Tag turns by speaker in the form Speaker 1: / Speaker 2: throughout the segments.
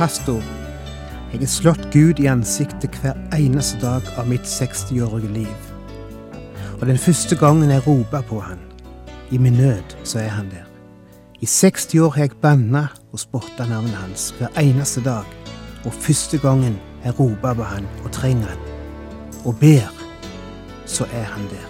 Speaker 1: Pastor, jeg har slått Gud i ansiktet hver eneste dag av mitt 60-årige liv. Og den første gangen jeg roper på han, i min nød, så er han der. I 60 år har jeg banna og spotta navnet hans hver eneste dag. Og første gangen jeg roper på han og trenger han, og ber, så er han der.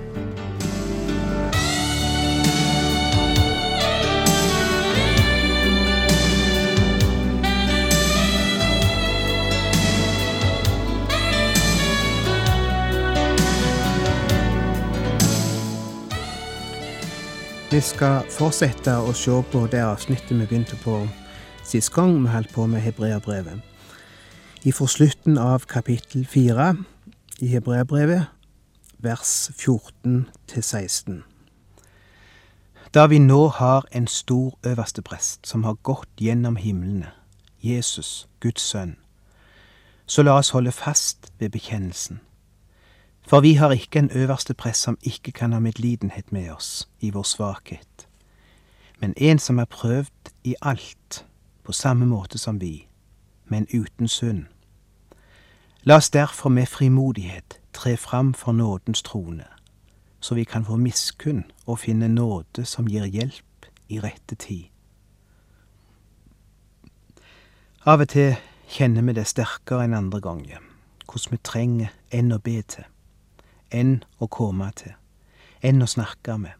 Speaker 1: Vi skal fortsette å se på det avsnittet vi begynte på sist gang vi holdt på med Hebreabrevet. Ifra slutten av kapittel 4 i Hebreabrevet, vers 14 til 16. Da vi nå har en stor øverste prest som har gått gjennom himlene, Jesus, Guds sønn, så la oss holde fast ved bekjennelsen. For vi har ikke en øverste prest som ikke kan ha medlidenhet med oss i vår svakhet, men en som er prøvd i alt på samme måte som vi, men uten synd. La oss derfor med frimodighet tre fram for nådens trone, så vi kan få miskunn og finne nåde som gir hjelp i rette tid. Av og til kjenner vi det sterkere enn andre ganger, hvordan vi trenger enn å be til enn å komme til, enn å snakke med,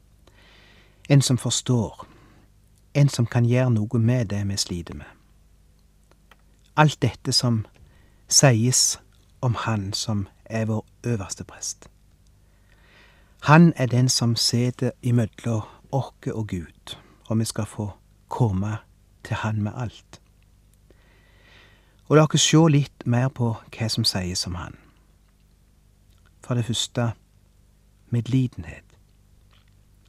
Speaker 1: en som forstår, en som kan gjøre noe med det vi sliter med. Alt dette som sies om Han som er vår øverste prest. Han er den som sitter imellom oss og Gud, og vi skal få komme til Han med alt. Og la oss se litt mer på hva som sies om Han. For det første medlidenhet.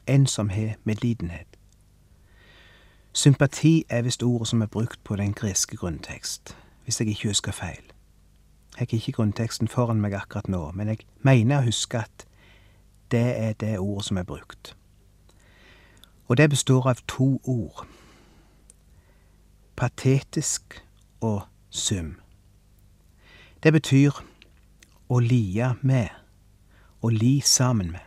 Speaker 1: En som har medlidenhet. Sympati er visst ordet som er brukt på den greske grunntekst, hvis jeg ikke husker feil. Jeg har ikke grunnteksten foran meg akkurat nå, men jeg mener å huske at det er det ordet som er brukt. Og det består av to ord. Patetisk og sum. Det betyr å lie med å li sammen med.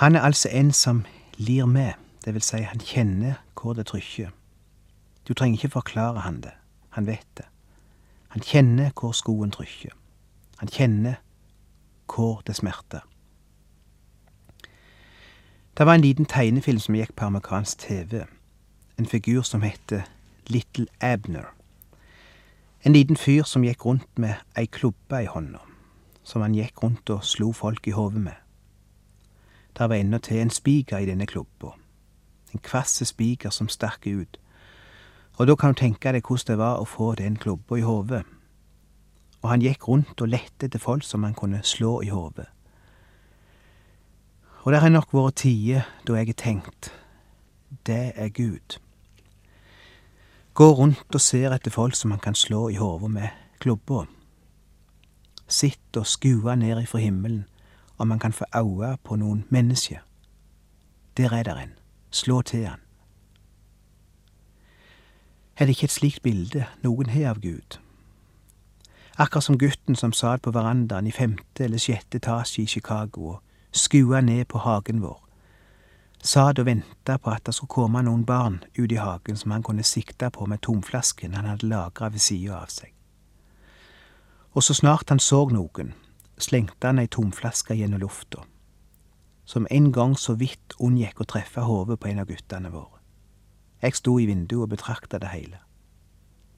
Speaker 1: Han er altså en som lir med, det vil si han kjenner hvor det trykker. Du trenger ikke forklare han det, han vet det. Han kjenner hvor skoen trykker. Han kjenner hvor det smerter. Det var en liten tegnefilm som gikk på amerikansk TV. En figur som heter Little Abner. En liten fyr som gikk rundt med ei klubbe i hånda som han gikk rundt og slo folk i hodet med. Der var endatil en spiker i denne klubba, en kvass spiker som stakk ut, og da kan du tenke deg hvordan det var å få den klubba i hodet. Og han gikk rundt og lette etter folk som han kunne slå i hodet. Og det har nok vært tider da jeg har tenkt, det er Gud. Gå rundt og ser etter folk som han kan slå i hodet med klubba sitter og skuer ned ifra himmelen om han kan få øye på noen mennesker. Der er der en. Slå til han. Er det ikke et slikt bilde noen har av Gud? Akkurat som gutten som satt på verandaen i femte eller sjette etasje i Chicago og skua ned på hagen vår, satt og venta på at det skulle komme noen barn ut i hagen som han kunne sikte på med tomflasken han hadde lagra ved sida av seg og så snart han så noen, slengte han ei tomflaske gjennom lufta, som en gang så vidt unngikk å treffe hodet på en av guttene våre. Jeg sto i vinduet og betrakta det hele.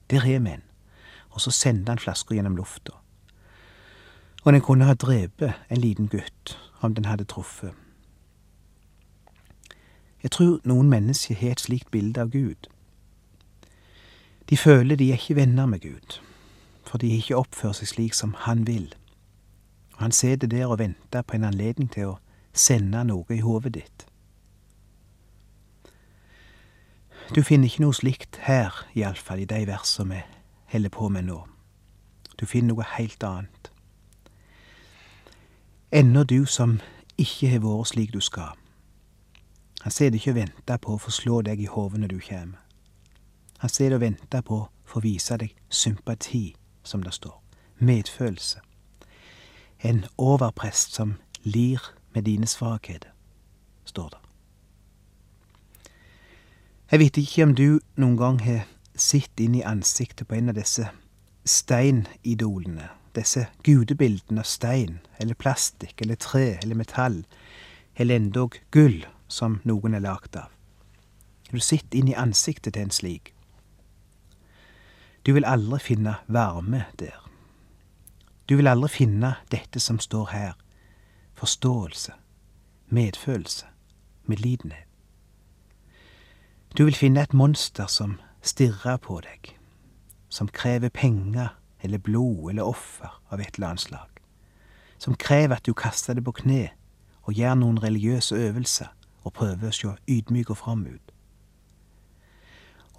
Speaker 1: Der er vi en, og så sendte han flaska gjennom lufta. Og den kunne ha drept en liten gutt om den hadde truffet. Jeg tror noen mennesker har et slikt bilde av Gud. De føler de er ikke venner med Gud for de ikke oppfører seg slik som han vil. Han sitter der og venter på en anledning til å sende noe i hodet ditt. Du finner ikke noe slikt her, iallfall i de versene vi holder på med nå. Du finner noe helt annet. Ennå du som ikke har vært slik du skal. Han sitter ikke og venter på å få slå deg i hodet når du kommer. Han sitter og venter på å få vise deg sympati, som det står, medfølelse. En overprest som lir med dine svakheter, står det. Jeg vet ikke om du noen gang har sett inn i ansiktet på en av disse steinidolene, disse gudebildene av stein, eller plastikk, eller tre, eller metall, eller endog gull, som noen er lagd av. Du sitter inn i ansiktet til en slik. Du vil aldri finne varme der. Du vil aldri finne dette som står her, forståelse, medfølelse, medlidenhet. Du vil finne et monster som stirrer på deg, som krever penger eller blod eller offer av et eller annet slag, som krever at du kaster det på kne og gjør noen religiøse øvelser og prøver å se ydmyk og from ut.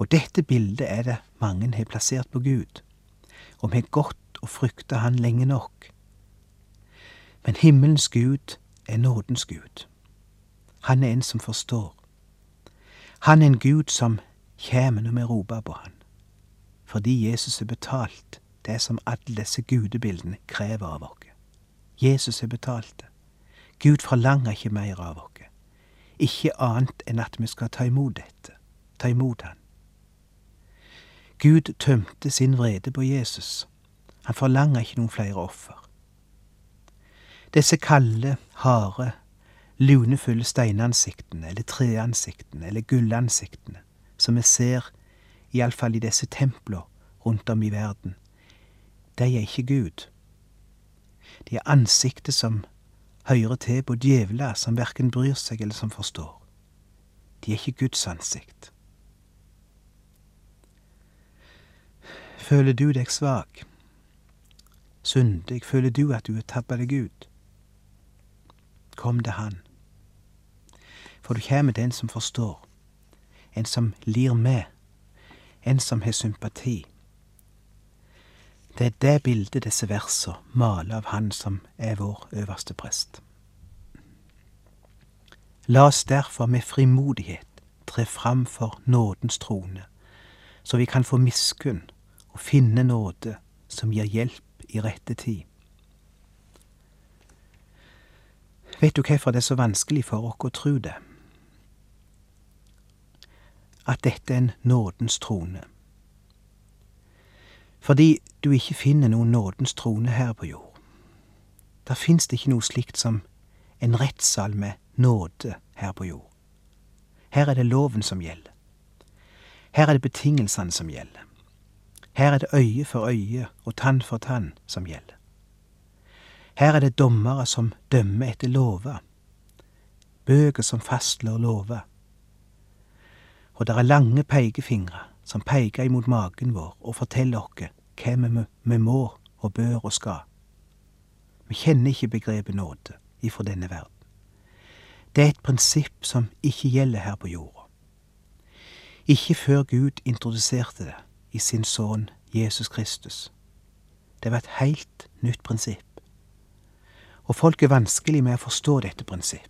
Speaker 1: Og dette bildet er det mange har plassert på Gud, og vi har gått og frykta Han lenge nok. Men himmelens Gud er nådens Gud. Han er en som forstår. Han er en Gud som kjem når vi roper på Han, fordi Jesus har betalt det som alle disse gudebildene krever av oss. Jesus har betalt det. Gud forlanger ikke mer av oss. Ikke annet enn at vi skal ta imot dette, ta imot Han. Gud tømte sin vrede på Jesus. Han forlanger ikke noen flere offer. Disse kalde, harde, lunefulle steinansiktene, eller treansiktene, eller gullansiktene, som vi ser iallfall i disse templene rundt om i verden, de er ikke Gud. De er ansiktet som hører til på djevler som verken bryr seg eller som forstår. De er ikke Guds ansikt. Føler du deg svak? Syndig? Føler du at du har tabba deg ut? Kom til Han. For du kjem til en som forstår, en som lir med, en som har sympati. Det er det bildet disse versene maler av Han som er vår øverste prest. La oss derfor med frimodighet tre fram for nådens trone, så vi kan få miskunn og finne nåde som gir hjelp i rette tid. Vet du hvorfor det er så vanskelig for oss å tro det? At dette er en nådens trone. Fordi du ikke finner noen nådens trone her på jord. Der fins det ikke noe slikt som en rettssal med nåde her på jord. Her er det loven som gjelder. Her er det betingelsene som gjelder. Her er det øye for øye og tann for tann som gjelder. Her er det dommere som dømmer etter lover, bøker som fastslår lover. Og det er lange pekefingre som peker imot magen vår og forteller oss hva vi må og bør og skal. Vi kjenner ikke begrepet nåde ifra denne verden. Det er et prinsipp som ikke gjelder her på jorda. Ikke før Gud introduserte det i sin sønn Jesus Kristus. Det var et helt nytt prinsipp. Og folk er vanskelig med å forstå dette prinsipp.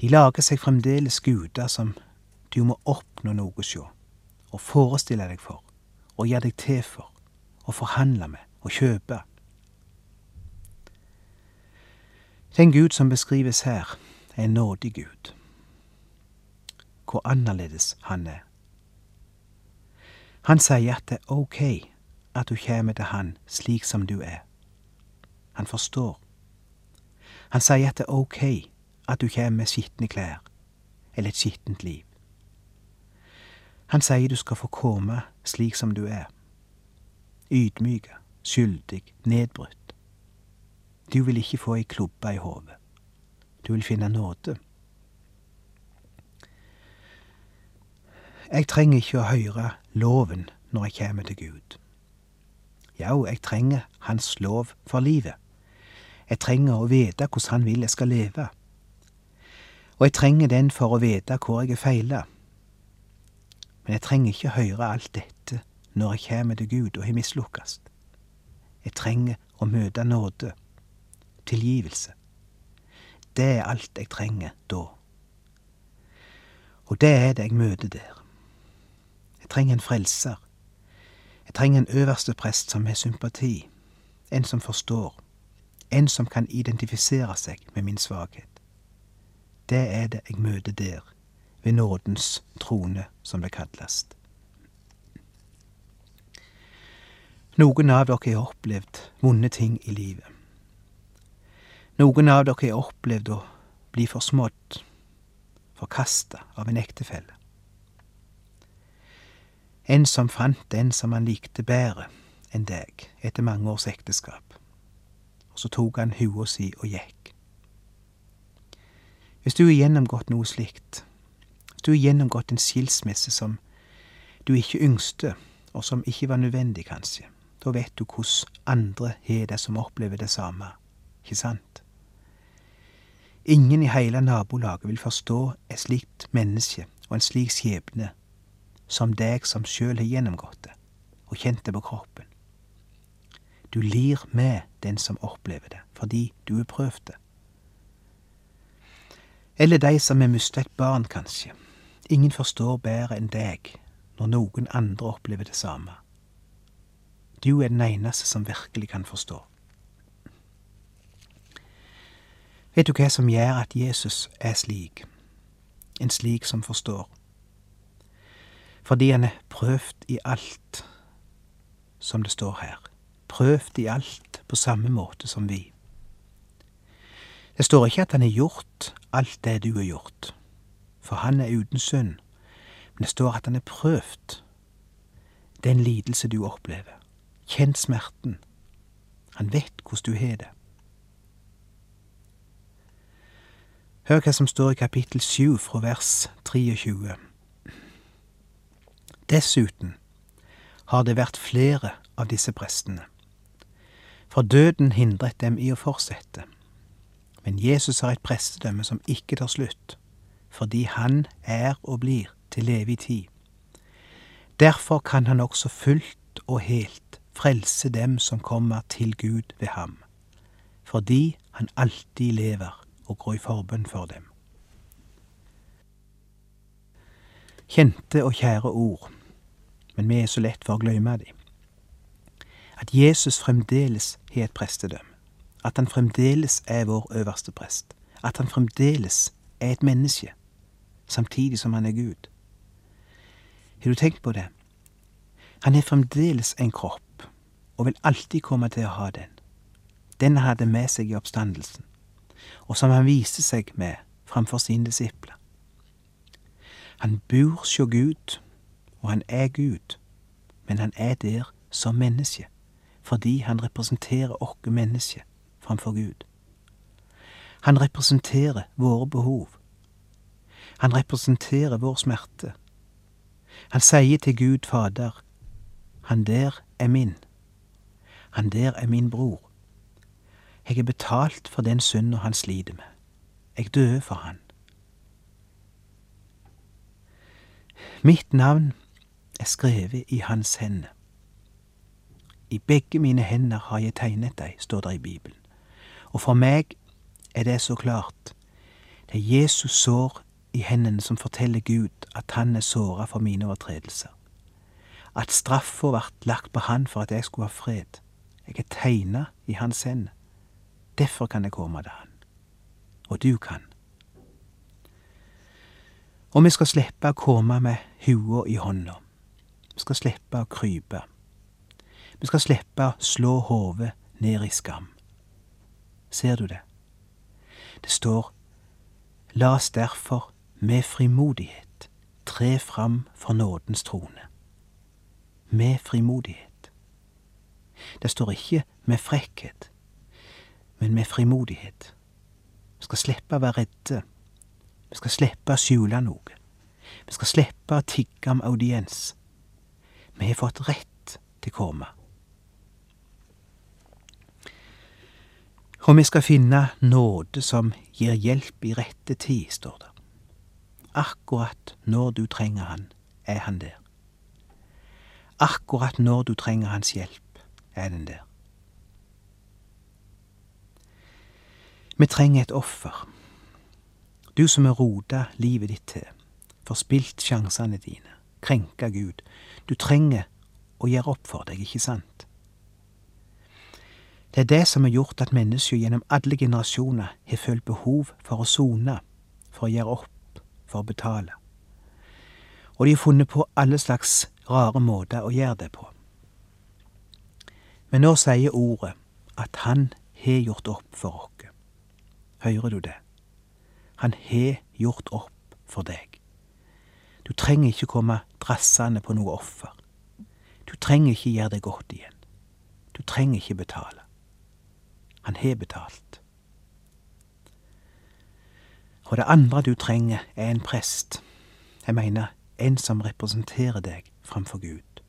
Speaker 1: De lager seg fremdeles guder som du må oppnå noe sjå, og forestille deg for, og gjøre deg til for, og forhandle med og kjøpe. Den Gud som beskrives her, er en nådig Gud. Hvor annerledes han er. Han sier at det er ok at du kommer til han slik som du er. Han forstår. Han sier at det er ok at du kommer med skitne klær eller et skittent liv. Han sier du skal få komme slik som du er. Ydmyke, skyldig, nedbrutt. Du vil ikke få ei klubbe i hodet. Du vil finne nåde. Jeg trenger ikke å høre loven når jeg kommer til Gud. Jo, jeg trenger Hans lov for livet, Jeg trenger å vite hvordan han vil jeg skal leve. Og jeg trenger den for å vite hvor jeg er feila. Men jeg trenger ikke høre alt dette når jeg kommer til Gud og har mislukkast. Jeg trenger å møte nåde, tilgivelse. Det er alt jeg trenger da. Og det er det jeg møter der. Jeg trenger en frelser. Jeg trenger en øverste prest som har sympati, en som forstår, en som kan identifisere seg med min svakhet. Det er det jeg møter der, ved nådens trone, som det kalles. Noen av dere har opplevd vonde ting i livet. Noen av dere har opplevd å bli forsmådd, forkasta av en ektefelle. En som fant den som han likte bedre enn deg etter mange års ekteskap. Og så tok han hua si og gikk. Hvis du har gjennomgått noe slikt, hvis du har gjennomgått en skilsmisse som du ikke yngste, og som ikke var nødvendig, kanskje, da vet du hvordan andre har det som opplever det samme, ikke sant? Ingen i hele nabolaget vil forstå et slikt menneske og en slik skjebne som deg som sjøl har gjennomgått det og kjent det på kroppen. Du lir med den som opplever det, fordi du har prøvd det. Eller de som har mista et barn, kanskje. Ingen forstår bedre enn deg når noen andre opplever det samme. Du er den eneste som virkelig kan forstå. Vet du hva som gjør at Jesus er slik, en slik som forstår? Fordi han er prøvd i alt, som det står her. Prøvd i alt på samme måte som vi. Det står ikke at han har gjort alt det du har gjort, for han er uten synd, men det står at han er prøvd den lidelse du opplever, kjent smerten. Han vet hvordan du har det. Hør hva som står i kapittel 7 fra vers 23. Dessuten har det vært flere av disse prestene, for døden hindret dem i å fortsette. Men Jesus har et prestedømme som ikke tar slutt, fordi han er og blir til evig tid. Derfor kan han også fullt og helt frelse dem som kommer til Gud ved ham, fordi han alltid lever og går i forbønn for dem. Kjente og kjære ord, men vi er så lett for å glemme dem. At Jesus fremdeles har et prestedømme. At han fremdeles er vår øverste prest. At han fremdeles er et menneske, samtidig som han er Gud. Har du tenkt på det? Han har fremdeles en kropp, og vil alltid komme til å ha den. Den han hadde med seg i oppstandelsen, og som han viste seg med framfor sine disipler. Han bor sjå Gud, og han er Gud, men han er der som menneske, fordi han representerer oss mennesker framfor Gud. Han representerer våre behov. Han representerer vår smerte. Han sier til Gud Fader, han der er min. Han der er min bror. Jeg er betalt for den synda han sliter med. Jeg døde for han. Mitt navn er skrevet i hans hender. I begge mine hender har jeg tegnet deg, står det i Bibelen. Og for meg er det så klart. Det er Jesus sår i hendene som forteller Gud at han er såra for mine overtredelser. At straffa ble lagt på han for at jeg skulle ha fred. Jeg er tegna i hans hender. Derfor kan jeg komme til han. Og du kan. Og vi skal slippe å komme med hua i hånda. Vi skal slippe å krype. Vi skal slippe å slå hodet ned i skam. Ser du det? Det står La oss derfor med frimodighet tre fram for nådens trone. Med frimodighet. Det står ikke med frekkhet, men med frimodighet. Vi skal slippe å være redde. Vi skal slippe å skjule noe. Vi skal slippe å tigge om audiens. Vi har fått rett til å komme. Og vi skal finne nåde som gir hjelp i rette tid, står det. Akkurat når du trenger han, er han der. Akkurat når du trenger hans hjelp, er den der. Vi trenger et offer. Du som har rota livet ditt til, forspilt sjansene dine, krenka Gud. Du trenger å gjøre opp for deg, ikke sant? Det er det som har gjort at mennesker gjennom alle generasjoner har følt behov for å sone, for å gjøre opp, for å betale. Og de har funnet på alle slags rare måter å gjøre det på. Men nå sier ordet at han har gjort opp for oss. Hører du det? Han har gjort opp for deg. Du trenger ikke komme drassende på noe offer. Du trenger ikke gjøre det godt igjen. Du trenger ikke betale. Han har betalt. Og det andre du trenger, er en prest. Jeg mener en som representerer deg framfor Gud.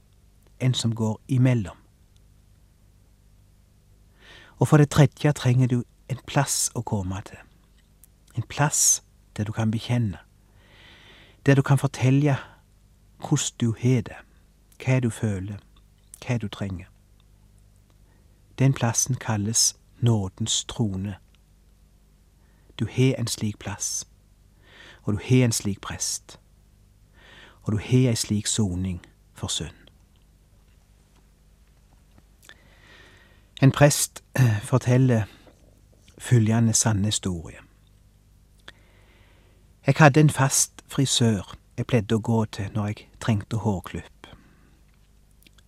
Speaker 1: En som går imellom. Og for det tredje trenger du en plass å komme til. En plass der du kan bekjenne. Der du kan fortelle hvordan du har det, hva du føler, hva du trenger. Den plassen kalles nådens trone. Du har en slik plass, og du har en slik prest, og du har ei slik soning for synd. En prest eh, forteller følgende sanne historie. Jeg hadde en fast frisør jeg pleide å gå til når jeg trengte hårklipp.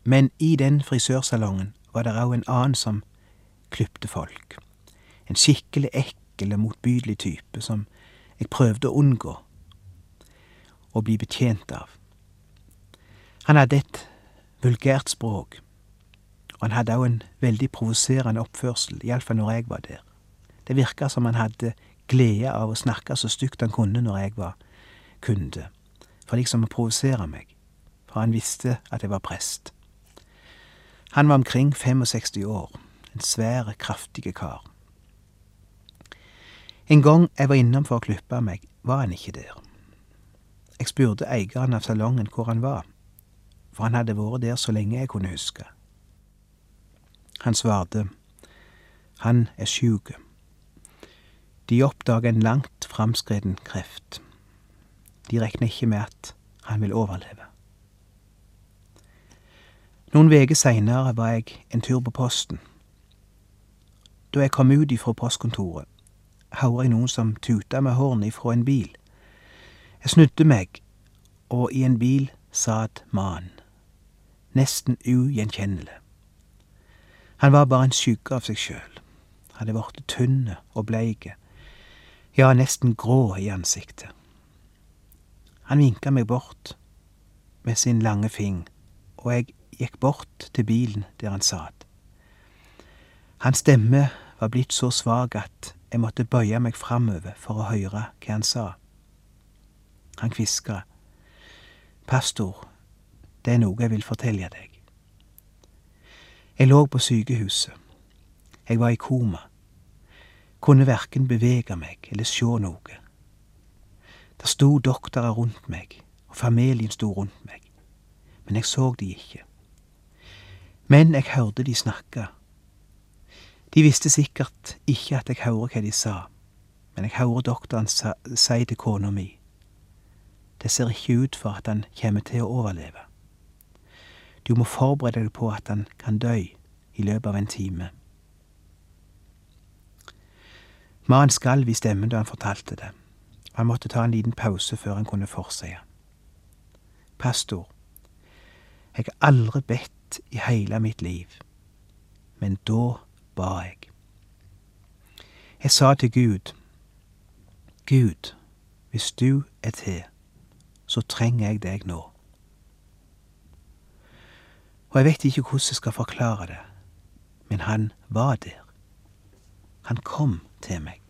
Speaker 1: Men i den frisørsalongen var det òg en annen som klipte folk. En skikkelig ekkel og motbydelig type som jeg prøvde å unngå å bli betjent av. Han hadde et vulgært språk, og han hadde òg en veldig provoserende oppførsel, iallfall når jeg var der. Det virka som han hadde glede av å snakke så stygt han kunne når jeg var kunde, for liksom å provosere meg, for han visste at jeg var prest. Han var omkring 65 år, en svær, kraftig kar. En gang jeg var innom for å klippe meg, var han ikke der. Jeg spurte eieren av salongen hvor han var, for han hadde vært der så lenge jeg kunne huske. Han svarte, han er sjuk. De oppdaga en langt framskreden kreft. De regner ikke med at han vil overleve. Noen uker seinere var jeg en tur på posten. Da jeg kom ut ifra postkontoret, hørte jeg noen som tuta med horn ifra en bil. Jeg snudde meg, og i en bil satt mannen. Nesten ugjenkjennelig. Han var bare en skygge av seg sjøl. Hadde blitt tynn og bleik ja, nesten grå i ansiktet. Han vinka meg bort med sin lange fing, og jeg gikk bort til bilen der han satt. Hans stemme var blitt så svak at jeg måtte bøye meg framover for å høre hva han sa. Han hviska. Pastor, det er noe jeg vil fortelle deg. Jeg lå på sykehuset. Jeg var i koma kunne verken bevege meg eller sjå noe. Der sto doktorer rundt meg, og familien sto rundt meg, men jeg så de ikke. Men jeg hørte de snakke. De visste sikkert ikke at jeg hører hva de sa, men jeg hører doktoren si til kona mi, det ser ikke ut for at han kommer til å overleve. Du må forberede deg på at han kan dø i løpet av en time. Mannen skalv i stemmen da han fortalte det, han måtte ta en liten pause før han kunne fortsette. Pastor, jeg har aldri bedt i hele mitt liv, men da ba jeg. Jeg sa til Gud, Gud, hvis du er til, så trenger jeg deg nå. Og jeg vet ikke hvordan jeg skal forklare det, men han var der. Han kom til meg.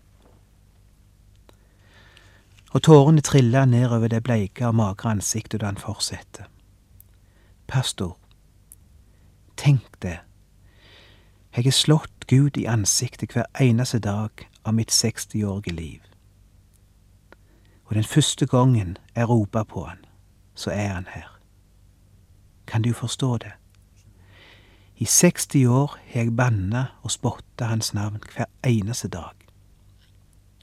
Speaker 1: Og tårene trilla nedover det bleike og magre ansiktet da han fortsetter. Pastor, tenk det, Jeg har slått Gud i ansiktet hver eneste dag av mitt 60-årige liv. Og den første gangen jeg roper på han, så er han her. Kan du forstå det? I 60 år har jeg banna og spotta hans navn hver eneste dag.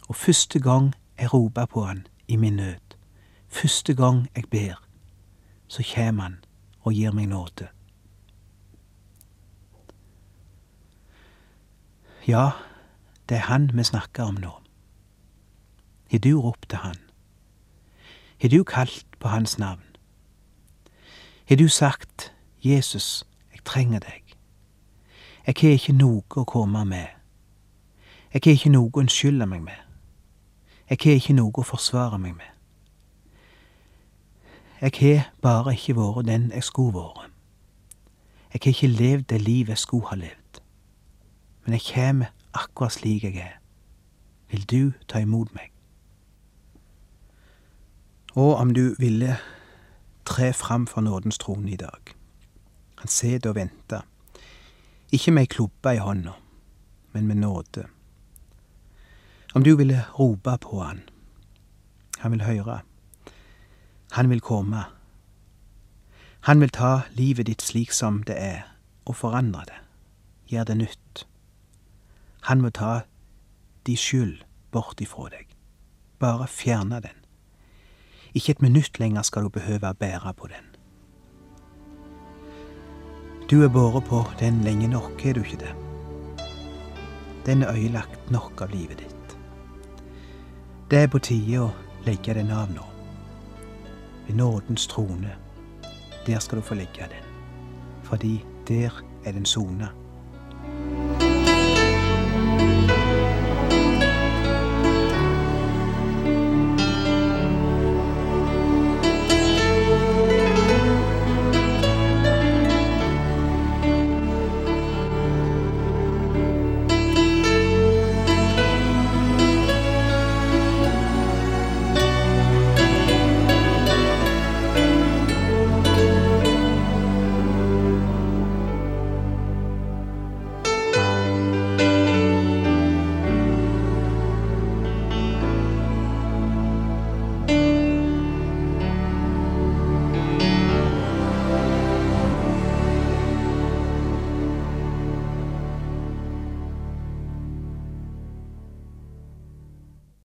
Speaker 1: Og første gang jeg roper på han i min nød, første gang jeg ber, så kjem han og gir meg nåde. Ja, det er han vi snakker om nå. Har du ropt til han? Har du kalt på hans navn? Har du sagt, Jesus, jeg trenger deg. Jeg har ikke noe å komme med. Jeg har ikke noe å unnskylde meg med. Jeg har ikke noe å forsvare meg med. Jeg har bare ikke vært den jeg skulle vært. Jeg har ikke levd det livet jeg skulle ha levd. Men jeg kommer akkurat slik jeg er. Vil du ta imot meg? Og om du ville tre fram for nådens trone i dag. Han sitter og venter. Ikke med ei klubbe i hånda, men med nåde. Om du ville rope på han. Han vil høre. Han vil komme. Han vil ta livet ditt slik som det er, og forandre det, gjøre det nytt. Han må ta de skyld bort ifra deg. Bare fjerne den. Ikke et minutt lenger skal du behøve å bære på den. Du er båret på den lenge nok, er du ikke det? Den er øyelagt nok av livet ditt. Det er på tide å legge den av nå. Ved nådens trone. Der skal du få legge den. Fordi der er den sona